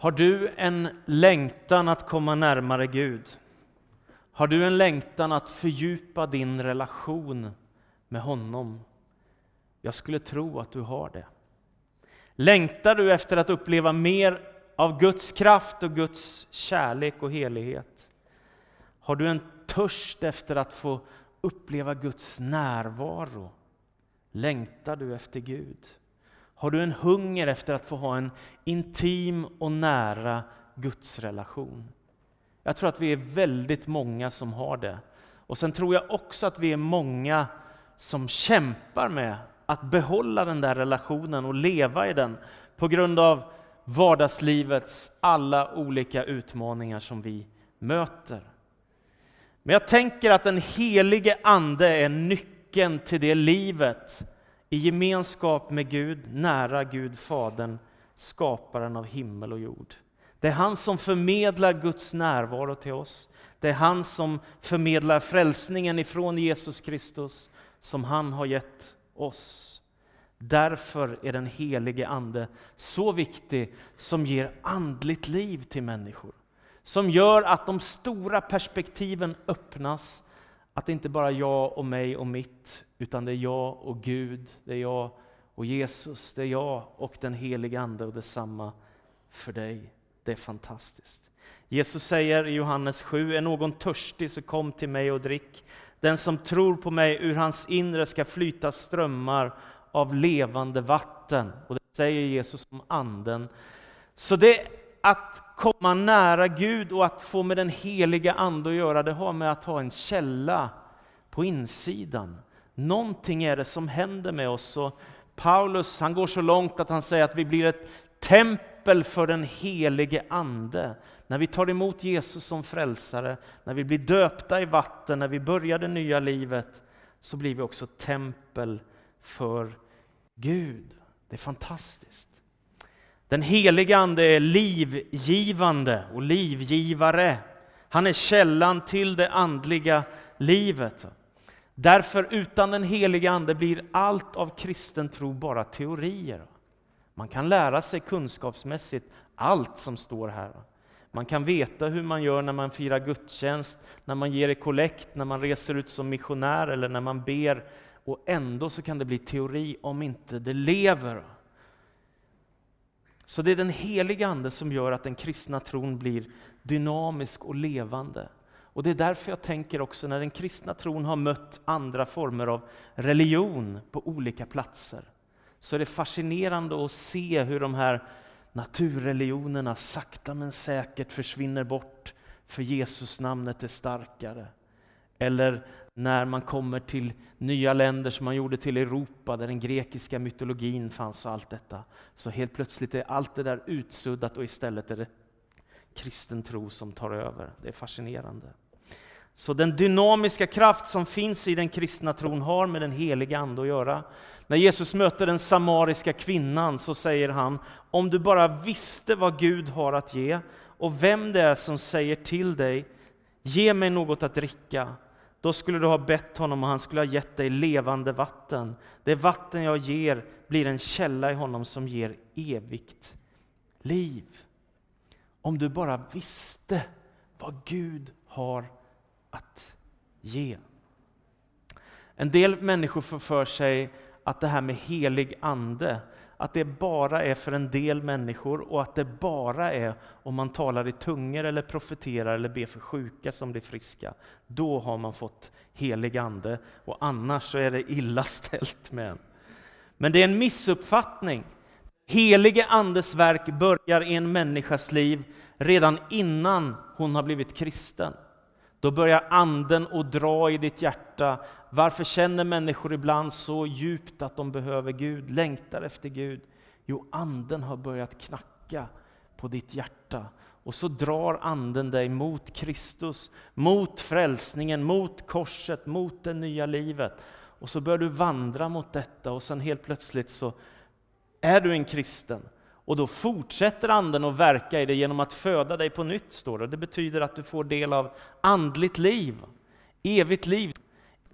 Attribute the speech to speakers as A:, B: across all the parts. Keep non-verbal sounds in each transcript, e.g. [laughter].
A: Har du en längtan att komma närmare Gud? Har du en längtan att fördjupa din relation med honom? Jag skulle tro att du har det. Längtar du efter att uppleva mer av Guds kraft och Guds kärlek och helighet? Har du en törst efter att få uppleva Guds närvaro? Längtar du efter Gud? Har du en hunger efter att få ha en intim och nära gudsrelation? Jag tror att vi är väldigt många som har det. Och sen tror jag också att vi är många som kämpar med att behålla den där relationen och leva i den på grund av vardagslivets alla olika utmaningar som vi möter. Men jag tänker att den helige Ande är nyckeln till det livet i gemenskap med Gud, nära Gud Fadern, skaparen av himmel och jord. Det är han som förmedlar Guds närvaro till oss. Det är han som förmedlar frälsningen ifrån Jesus Kristus som han har gett oss. Därför är den helige Ande så viktig som ger andligt liv till människor. Som gör att de stora perspektiven öppnas. Att det inte bara är jag och mig och mitt, utan det är jag och Gud, det är jag och Jesus, det är jag och den helige Ande och detsamma för dig. Det är fantastiskt. Jesus säger i Johannes 7, är någon törstig så kom till mig och drick. Den som tror på mig, ur hans inre ska flyta strömmar av levande vatten. Och det säger Jesus om anden. Så det att komma nära Gud och att få med den heliga Ande att göra, det har med att ha en källa på insidan. Någonting är det som händer med oss. Och Paulus han går så långt att han säger att vi blir ett tempel för den helige Ande. När vi tar emot Jesus som frälsare, när vi blir döpta i vatten, när vi börjar det nya livet, så blir vi också tempel för Gud. Det är fantastiskt. Den helige Ande är livgivande och livgivare. Han är källan till det andliga livet. Därför utan den helige Ande blir allt av kristen tro bara teorier. Man kan lära sig kunskapsmässigt allt som står här. Man kan veta hur man gör när man firar gudstjänst, när man ger i kollekt, när man reser ut som missionär eller när man ber och ändå så kan det bli teori om inte det lever. Så det är den heliga Ande som gör att den kristna tron blir dynamisk och levande. Och det är därför jag tänker också när den kristna tron har mött andra former av religion på olika platser, så är det fascinerande att se hur de här naturreligionerna sakta men säkert försvinner bort, för Jesus namnet är starkare. Eller när man kommer till nya länder som man gjorde till Europa, där den grekiska mytologin fanns och allt detta. Så helt plötsligt är allt det där utsuddat och istället är det kristen tro som tar över. Det är fascinerande. Så den dynamiska kraft som finns i den kristna tron har med den heliga Ande att göra. När Jesus möter den samariska kvinnan så säger han, om du bara visste vad Gud har att ge och vem det är som säger till dig, ge mig något att dricka, då skulle du ha bett honom och han skulle ha gett dig levande vatten. Det vatten jag ger blir en källa i honom som ger evigt liv. Om du bara visste vad Gud har att ge. En del människor får för sig att det här med helig ande, att det bara är för en del människor och att det bara är om man talar i tungor eller profeterar eller ber för sjuka som blir friska. Då har man fått helig ande och annars så är det illa [laughs] ställt med en. Men det är en missuppfattning. Helige Andes verk börjar i en människas liv redan innan hon har blivit kristen. Då börjar anden att dra i ditt hjärta. Varför känner människor ibland så djupt att de behöver Gud, längtar efter Gud? Jo, anden har börjat knacka på ditt hjärta. Och så drar anden dig mot Kristus, mot frälsningen, mot korset, mot det nya livet. Och så börjar du vandra mot detta och sen helt plötsligt så är du en kristen. Och då fortsätter anden att verka i dig genom att föda dig på nytt, står det. Det betyder att du får del av andligt liv, evigt liv.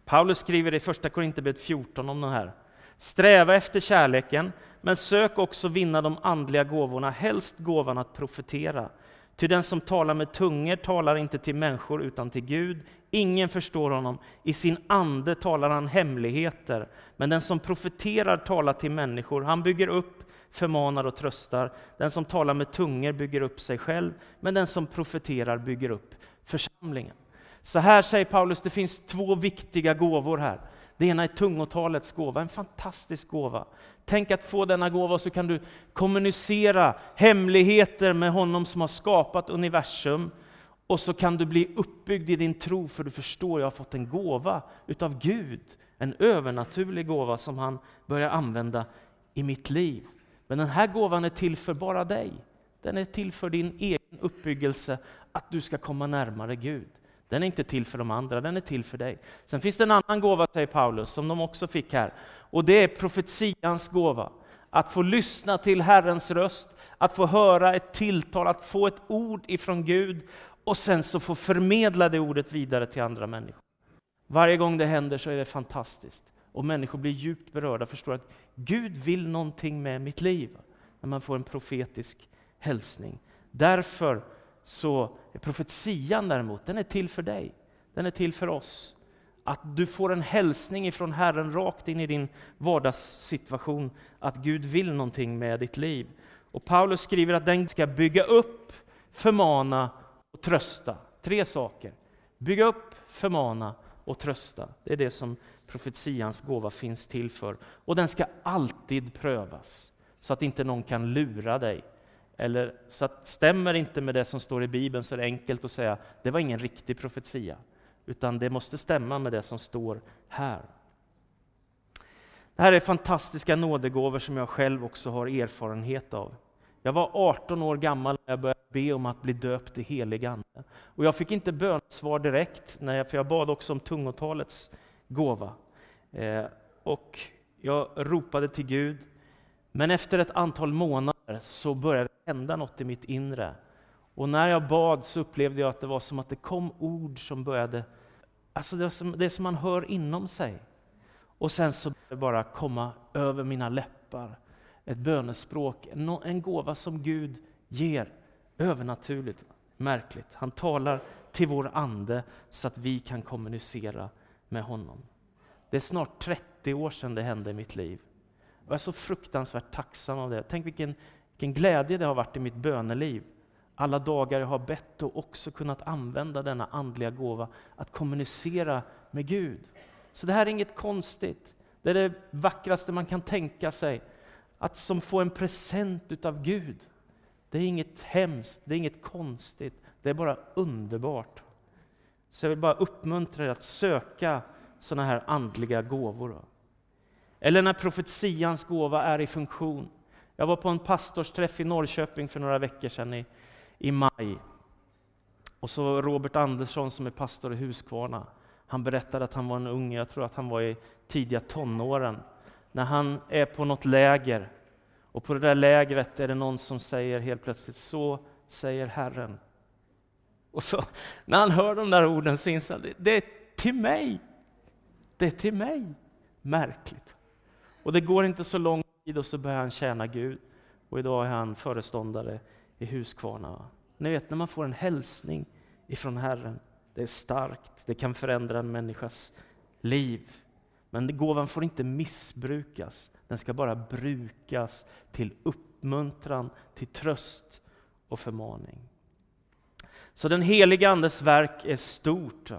A: Paulus skriver i första Korinthierbrevet 14 om det här. Sträva efter kärleken, Men sök också vinna de andliga gåvorna, helst gåvan att profetera. Ty den som talar med tungor talar inte till människor utan till Gud. Ingen förstår honom. I sin ande talar han hemligheter. Men den som profeterar talar till människor. Han bygger upp, förmanar och tröstar. Den som talar med tungor bygger upp sig själv, men den som profeterar bygger upp församlingen. Så här säger Paulus, det finns två viktiga gåvor här. Det ena är tungotalets gåva, en fantastisk gåva. Tänk att få denna gåva så kan du kommunicera hemligheter med honom som har skapat universum. Och så kan du bli uppbyggd i din tro för du förstår, jag har fått en gåva utav Gud. En övernaturlig gåva som han börjar använda i mitt liv. Men den här gåvan är till för bara dig. Den är till för din egen uppbyggelse, att du ska komma närmare Gud. Den är inte till för de andra, den är till för dig. Sen finns det en annan gåva, säger Paulus, som de också fick här. Och det är profetians gåva. Att få lyssna till Herrens röst, att få höra ett tilltal, att få ett ord ifrån Gud och sen så få förmedla det ordet vidare till andra människor. Varje gång det händer så är det fantastiskt. Och människor blir djupt berörda, förstår att Gud vill någonting med mitt liv. När man får en profetisk hälsning. Därför så är profetian däremot, den är till för dig. Den är till för oss. Att du får en hälsning ifrån Herren rakt in i din vardagssituation, att Gud vill någonting med ditt liv. Och Paulus skriver att den ska bygga upp, förmana och trösta. Tre saker. Bygga upp, förmana och trösta. Det är det som profetians gåva finns till för. Och den ska alltid prövas, så att inte någon kan lura dig eller så att stämmer inte med det som står i Bibeln så är det enkelt att säga det var ingen riktig profetia. Utan det måste stämma med det som står här. Det här är fantastiska nådegåvor som jag själv också har erfarenhet av. Jag var 18 år gammal när jag började be om att bli döpt i helig Ande. Och jag fick inte bönsvar direkt, för jag bad också om tungotalets gåva. Eh, och jag ropade till Gud. Men efter ett antal månader så började hända något i mitt inre. Och när jag bad så upplevde jag att det var som att det kom ord som började, alltså det, som, det som man hör inom sig. Och sen så började det bara komma över mina läppar, ett bönespråk, en, en gåva som Gud ger, övernaturligt, märkligt. Han talar till vår ande så att vi kan kommunicera med honom. Det är snart 30 år sedan det hände i mitt liv. Och jag är så fruktansvärt tacksam av det. Tänk vilken vilken glädje det har varit i mitt böneliv. Alla dagar jag har bett och också kunnat använda denna andliga gåva att kommunicera med Gud. Så det här är inget konstigt. Det är det vackraste man kan tänka sig. Att som få en present utav Gud. Det är inget hemskt, det är inget konstigt. Det är bara underbart. Så jag vill bara uppmuntra er att söka sådana här andliga gåvor. Eller när profetians gåva är i funktion. Jag var på en pastorsträff i Norrköping för några veckor sedan i, i maj. Och så Robert Andersson som är pastor i Huskvarna. Han berättade att han var en ung, jag tror att han var i tidiga tonåren, när han är på något läger. Och på det där lägret är det någon som säger helt plötsligt, så säger Herren. Och så när han hör de där orden så inser han, det är till mig. Det är till mig. Märkligt. Och det går inte så lång tid och så börjar han tjäna Gud. Och idag är han föreståndare i Huskvarna. Ni vet när man får en hälsning ifrån Herren, det är starkt, det kan förändra en människas liv. Men gåvan får inte missbrukas, den ska bara brukas till uppmuntran, till tröst och förmaning. Så den heliga Andes verk är stort.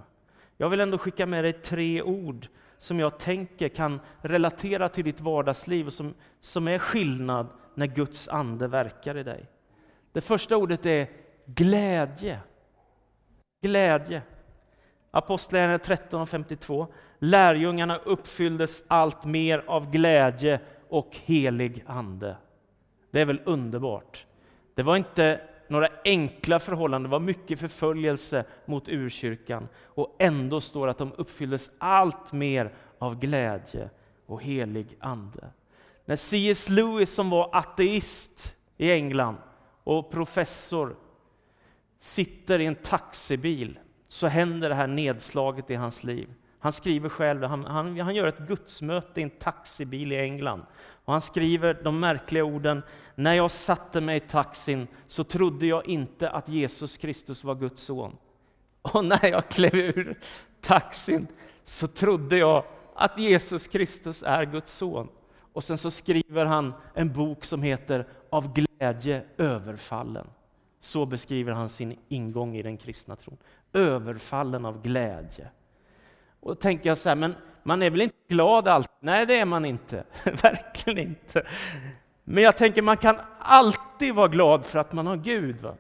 A: Jag vill ändå skicka med dig tre ord som jag tänker kan relatera till ditt vardagsliv och som, som är skillnad när Guds ande verkar i dig. Det första ordet är glädje. Glädje. Apostlagärningarna 13 och 52. Lärjungarna uppfylldes allt mer av glädje och helig ande. Det är väl underbart? Det var inte några enkla förhållanden, det var mycket förföljelse mot urkyrkan. Och ändå står det att de uppfylldes allt mer av glädje och helig ande. När C.S. Lewis som var ateist i England och professor sitter i en taxibil så händer det här nedslaget i hans liv. Han skriver själv, han, han, han gör ett gudsmöte i en taxibil i England. Och han skriver de märkliga orden, när jag satte mig i taxin så trodde jag inte att Jesus Kristus var Guds son. Och när jag klev ur taxin så trodde jag att Jesus Kristus är Guds son. Och sen så skriver han en bok som heter Av glädje överfallen. Så beskriver han sin ingång i den kristna tron. Överfallen av glädje. Och då tänker jag så här, men man är väl inte glad alltid? Nej, det är man inte. [laughs] Verkligen inte. Men jag tänker, man kan alltid vara glad för att man har Gud. Va?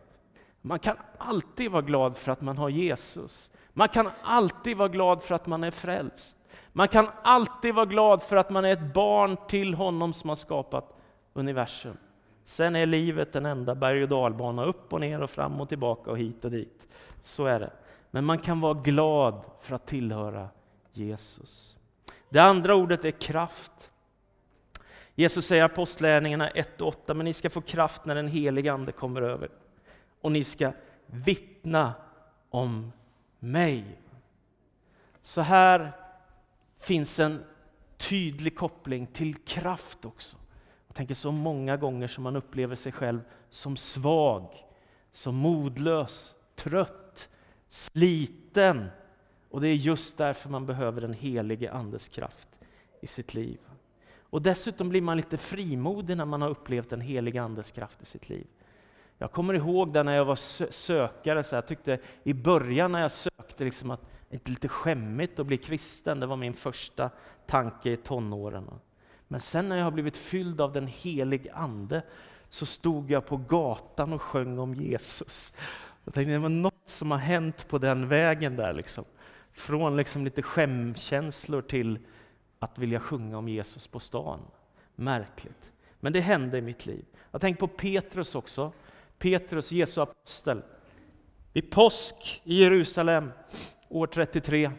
A: Man kan alltid vara glad för att man har Jesus. Man kan alltid vara glad för att man är frälst. Man kan alltid vara glad för att man är ett barn till honom som har skapat universum. Sen är livet en enda berg och dalbana, upp och ner och fram och tillbaka och hit och dit. Så är det. Men man kan vara glad för att tillhöra Jesus. Det andra ordet är kraft. Jesus säger i Apostlagärningarna 1 och 8, men ni ska få kraft när den helige Ande kommer över. Och ni ska vittna om mig. Så här finns en tydlig koppling till kraft också. Jag tänker så många gånger som man upplever sig själv som svag, som modlös, trött, sliten. Och det är just därför man behöver den helige Andes kraft i sitt liv. Och dessutom blir man lite frimodig när man har upplevt den helige Andes kraft i sitt liv. Jag kommer ihåg det när jag var sökare, så jag tyckte i början när jag sökte liksom att det är lite skämmigt att bli kristen, det var min första tanke i tonåren. Men sen när jag har blivit fylld av den helige Ande så stod jag på gatan och sjöng om Jesus. Jag tänkte det var något som har hänt på den vägen där. Liksom. Från liksom lite skämkänslor till att vilja sjunga om Jesus på stan. Märkligt. Men det hände i mitt liv. Jag tänker på Petrus också. Petrus, Jesu apostel. Vid påsk i Jerusalem år 33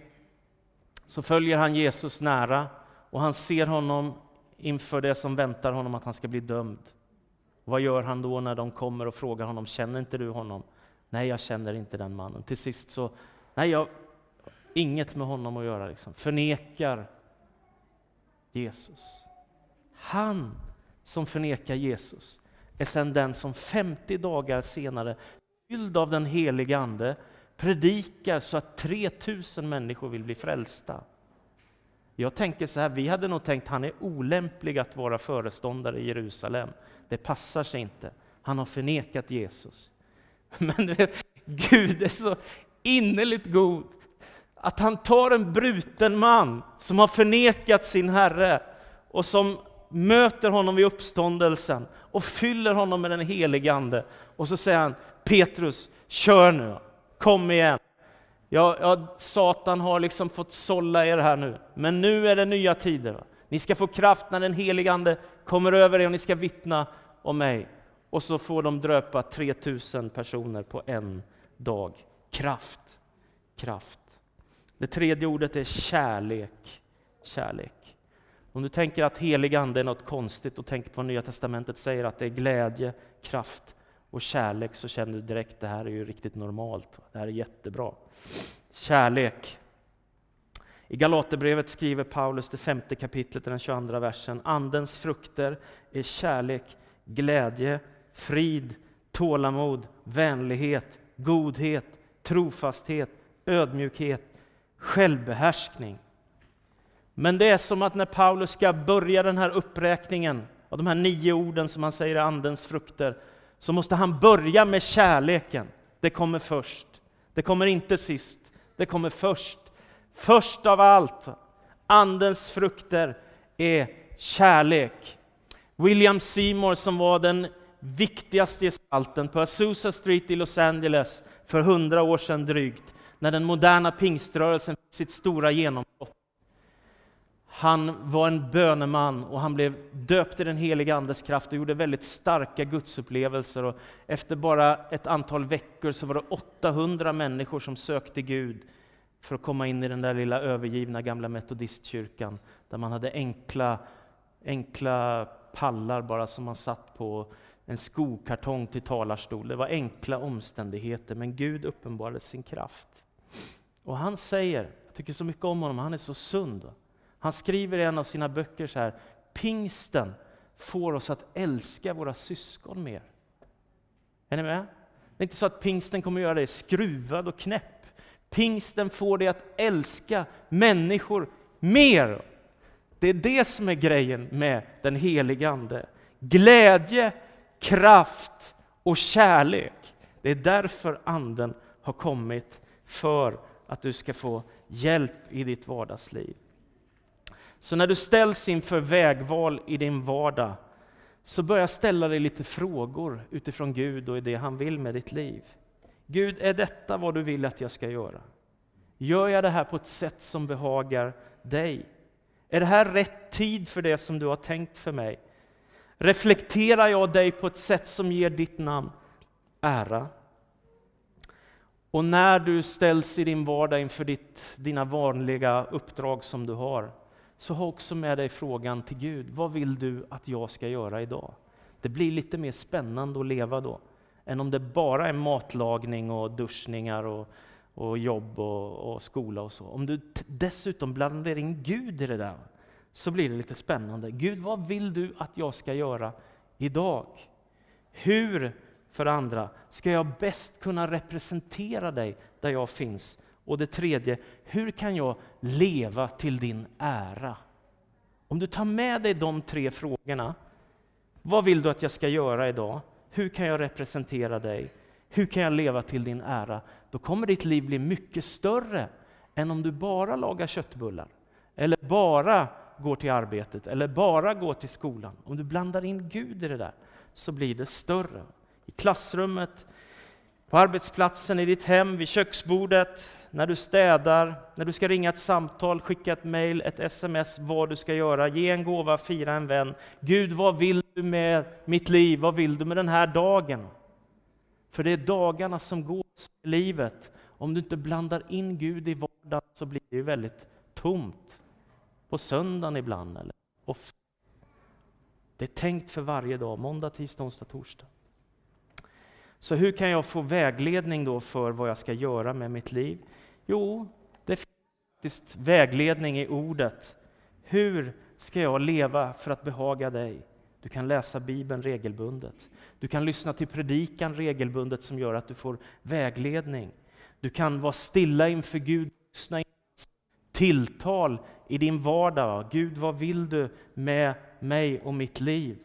A: så följer han Jesus nära och han ser honom inför det som väntar honom att han ska bli dömd. Vad gör han då när de kommer och frågar honom, känner inte du honom? Nej, jag känner inte den mannen. Till sist så, nej, jag inget med honom att göra. Liksom. Förnekar Jesus. Han som förnekar Jesus är sedan den som 50 dagar senare, fylld av den helige Ande, predikar så att 3000 människor vill bli frälsta. Jag tänker så här, vi hade nog tänkt han är olämplig att vara föreståndare i Jerusalem. Det passar sig inte. Han har förnekat Jesus. [laughs] Men du vet, Gud är så innerligt god att han tar en bruten man som har förnekat sin Herre och som möter honom vid uppståndelsen och fyller honom med den helige Ande. Och så säger han, Petrus, kör nu, kom igen. Ja, ja, Satan har liksom fått sålla er här nu, men nu är det nya tider. Va? Ni ska få kraft när den helige Ande kommer över er och ni ska vittna om mig. Och så får de dröpa 3000 personer på en dag. Kraft, kraft. Det tredje ordet är kärlek. Kärlek. Om du tänker att helig ande är något konstigt och tänker på vad Nya Testamentet säger att det är glädje, kraft och kärlek så känner du direkt att det här är ju riktigt normalt. Det här är jättebra. Kärlek. I Galaterbrevet skriver Paulus det femte kapitlet, den 22 versen. Andens frukter är kärlek, glädje, frid, tålamod, vänlighet, godhet, trofasthet, ödmjukhet, självbehärskning. Men det är som att när Paulus ska börja den här uppräkningen av de här nio orden som han säger är Andens frukter, så måste han börja med kärleken. Det kommer först. Det kommer inte sist. Det kommer först. Först av allt, Andens frukter är kärlek. William Seymour som var den viktigaste gestalten på Azusa Street i Los Angeles för hundra år sedan drygt, när den moderna pingströrelsen fick sitt stora genombrott. Han var en böneman och han blev döpt i den heliga Andes kraft och gjorde väldigt starka gudsupplevelser. Och efter bara ett antal veckor så var det 800 människor som sökte Gud för att komma in i den där lilla övergivna gamla metodistkyrkan, där man hade enkla, enkla pallar bara som man satt på, en skokartong till talarstol. Det var enkla omständigheter, men Gud uppenbarade sin kraft. Och han säger, jag tycker så mycket om honom, han är så sund. Han skriver i en av sina böcker så här, pingsten får oss att älska våra syskon mer. Är ni med? Det är inte så att pingsten kommer göra dig skruvad och knäpp. Pingsten får dig att älska människor mer. Det är det som är grejen med den helige Ande. Glädje, kraft och kärlek. Det är därför Anden har kommit, för att du ska få hjälp i ditt vardagsliv. Så när du ställs inför vägval i din vardag, så börja ställa dig lite frågor utifrån Gud och det han vill med ditt liv. Gud, är detta vad du vill att jag ska göra? Gör jag det här på ett sätt som behagar dig? Är det här rätt tid för det som du har tänkt för mig? Reflekterar jag dig på ett sätt som ger ditt namn ära? Och när du ställs i din vardag inför ditt, dina vanliga uppdrag som du har, så ha också med dig frågan till Gud, vad vill du att jag ska göra idag? Det blir lite mer spännande att leva då, än om det bara är matlagning och duschningar och, och jobb och, och skola och så. Om du dessutom blandar in Gud i det där, så blir det lite spännande. Gud, vad vill du att jag ska göra idag? Hur, för det andra, ska jag bäst kunna representera dig där jag finns? Och det tredje, hur kan jag leva till din ära? Om du tar med dig de tre frågorna, vad vill du att jag ska göra idag? Hur kan jag representera dig? Hur kan jag leva till din ära? Då kommer ditt liv bli mycket större än om du bara lagar köttbullar, eller bara går till arbetet, eller bara går till skolan. Om du blandar in Gud i det där, så blir det större. I klassrummet, på arbetsplatsen, i ditt hem, vid köksbordet, när du städar, när du ska ringa ett samtal, skicka ett mejl, ett sms, vad du ska göra, ge en gåva, fira en vän. Gud, vad vill du med mitt liv? Vad vill du med den här dagen? För det är dagarna som går i livet. Om du inte blandar in Gud i vardagen så blir det ju väldigt tomt. På söndagen ibland, eller ofta. Det är tänkt för varje dag, måndag, tisdag, onsdag, torsdag. Så hur kan jag få vägledning då för vad jag ska göra med mitt liv? Jo, det finns faktiskt vägledning i ordet. Hur ska jag leva för att behaga dig? Du kan läsa Bibeln regelbundet. Du kan lyssna till predikan regelbundet som gör att du får vägledning. Du kan vara stilla inför Gud, lyssna in tilltal i din vardag. Gud, vad vill du med mig och mitt liv?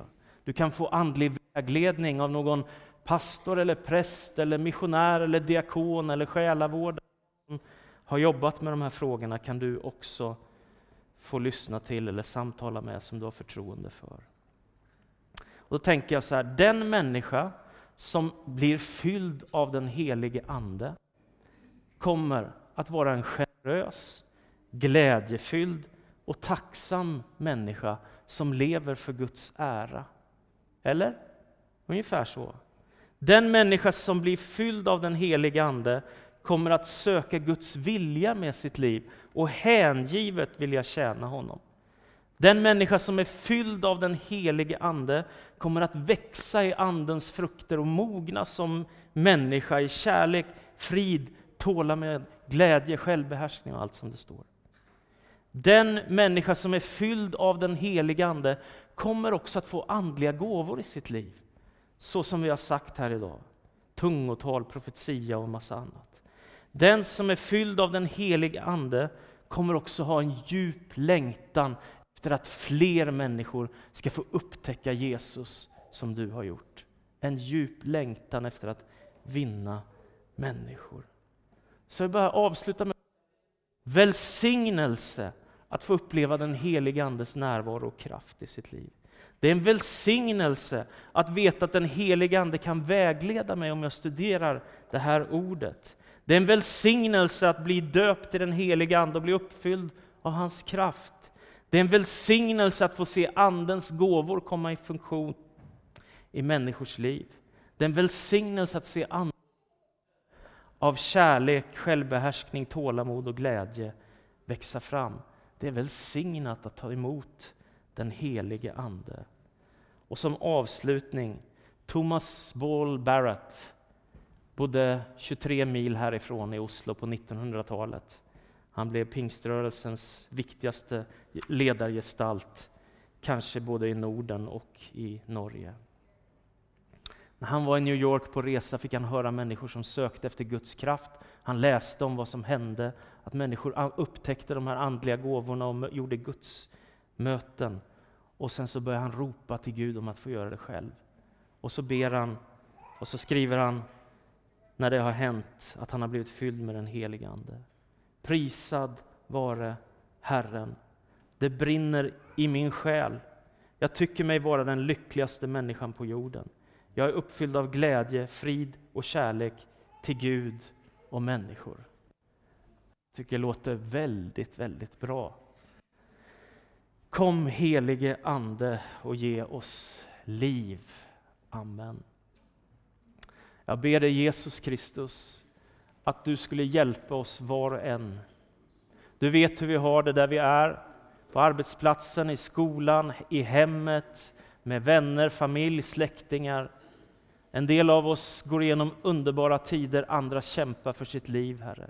A: Du kan få andlig vägledning av någon pastor eller präst eller missionär eller diakon eller själavårdare som har jobbat med de här frågorna kan du också få lyssna till eller samtala med som du har förtroende för. Och då tänker jag så här, den människa som blir fylld av den helige Ande kommer att vara en generös, glädjefylld och tacksam människa som lever för Guds ära. Eller? Ungefär så. Den människa som blir fylld av den helige Ande kommer att söka Guds vilja med sitt liv och hängivet vilja tjäna honom. Den människa som är fylld av den helige Ande kommer att växa i Andens frukter och mogna som människa i kärlek, frid, tålamod, glädje, självbehärskning och allt som det står. Den människa som är fylld av den helige Ande kommer också att få andliga gåvor i sitt liv så som vi har sagt här idag. Tungotal, profetia och massa annat. Den som är fylld av den helige Ande kommer också ha en djup längtan efter att fler människor ska få upptäcka Jesus som du har gjort. En djup längtan efter att vinna människor. Så jag bara avsluta med välsignelse att få uppleva den helige Andes närvaro och kraft i sitt liv. Det är en välsignelse att veta att den helige Ande kan vägleda mig om jag studerar det här ordet. Det är en välsignelse att bli döpt i den helige Ande och bli uppfylld av hans kraft. Det är en välsignelse att få se Andens gåvor komma i funktion i människors liv. Det är en välsignelse att se Anden av kärlek, självbehärskning, tålamod och glädje växa fram. Det är välsignat att ta emot den helige Ande. Och som avslutning, Thomas Ball Barrett bodde 23 mil härifrån i Oslo på 1900-talet. Han blev pingströrelsens viktigaste ledargestalt, kanske både i Norden och i Norge. När han var i New York på resa fick han höra människor som sökte efter Guds kraft. Han läste om vad som hände, att människor upptäckte de här andliga gåvorna och gjorde Guds möten. Och sen så började han ropa till Gud om att få göra det själv. Och så ber han, och så skriver han när det har hänt att han har blivit fylld med den helige Ande. Prisad vare Herren. Det brinner i min själ. Jag tycker mig vara den lyckligaste människan på jorden. Jag är uppfylld av glädje, frid och kärlek till Gud och människor. Jag tycker det låter väldigt, väldigt bra. Kom helige Ande och ge oss liv. Amen. Jag ber dig Jesus Kristus att du skulle hjälpa oss var och en. Du vet hur vi har det där vi är, på arbetsplatsen, i skolan, i hemmet, med vänner, familj, släktingar. En del av oss går igenom underbara tider, andra kämpar för sitt liv, Herre.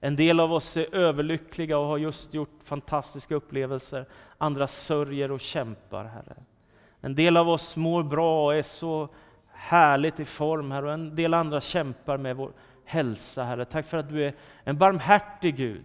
A: En del av oss är överlyckliga och har just gjort fantastiska upplevelser. Andra sörjer och kämpar, Herre. En del av oss mår bra och är så härligt i form, Herre. Och en del andra kämpar med vår hälsa, Herre. Tack för att du är en barmhärtig Gud.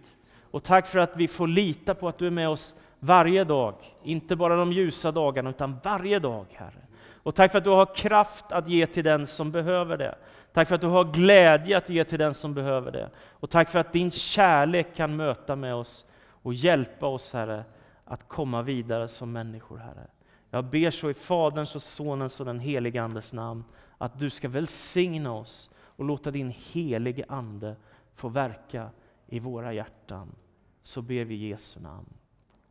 A: Och tack för att vi får lita på att du är med oss varje dag. Inte bara de ljusa dagarna, utan varje dag, Herre. Och tack för att du har kraft att ge till den som behöver det. Tack för att du har glädje att ge till den som behöver det. Och tack för att din kärlek kan möta med oss och hjälpa oss, Herre, att komma vidare som människor, Herre. Jag ber så i Faderns och Sonens och den helige Andes namn, att du ska välsigna oss och låta din helige Ande få verka i våra hjärtan. Så ber vi i Jesu namn.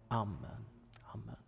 A: Amen. Amen.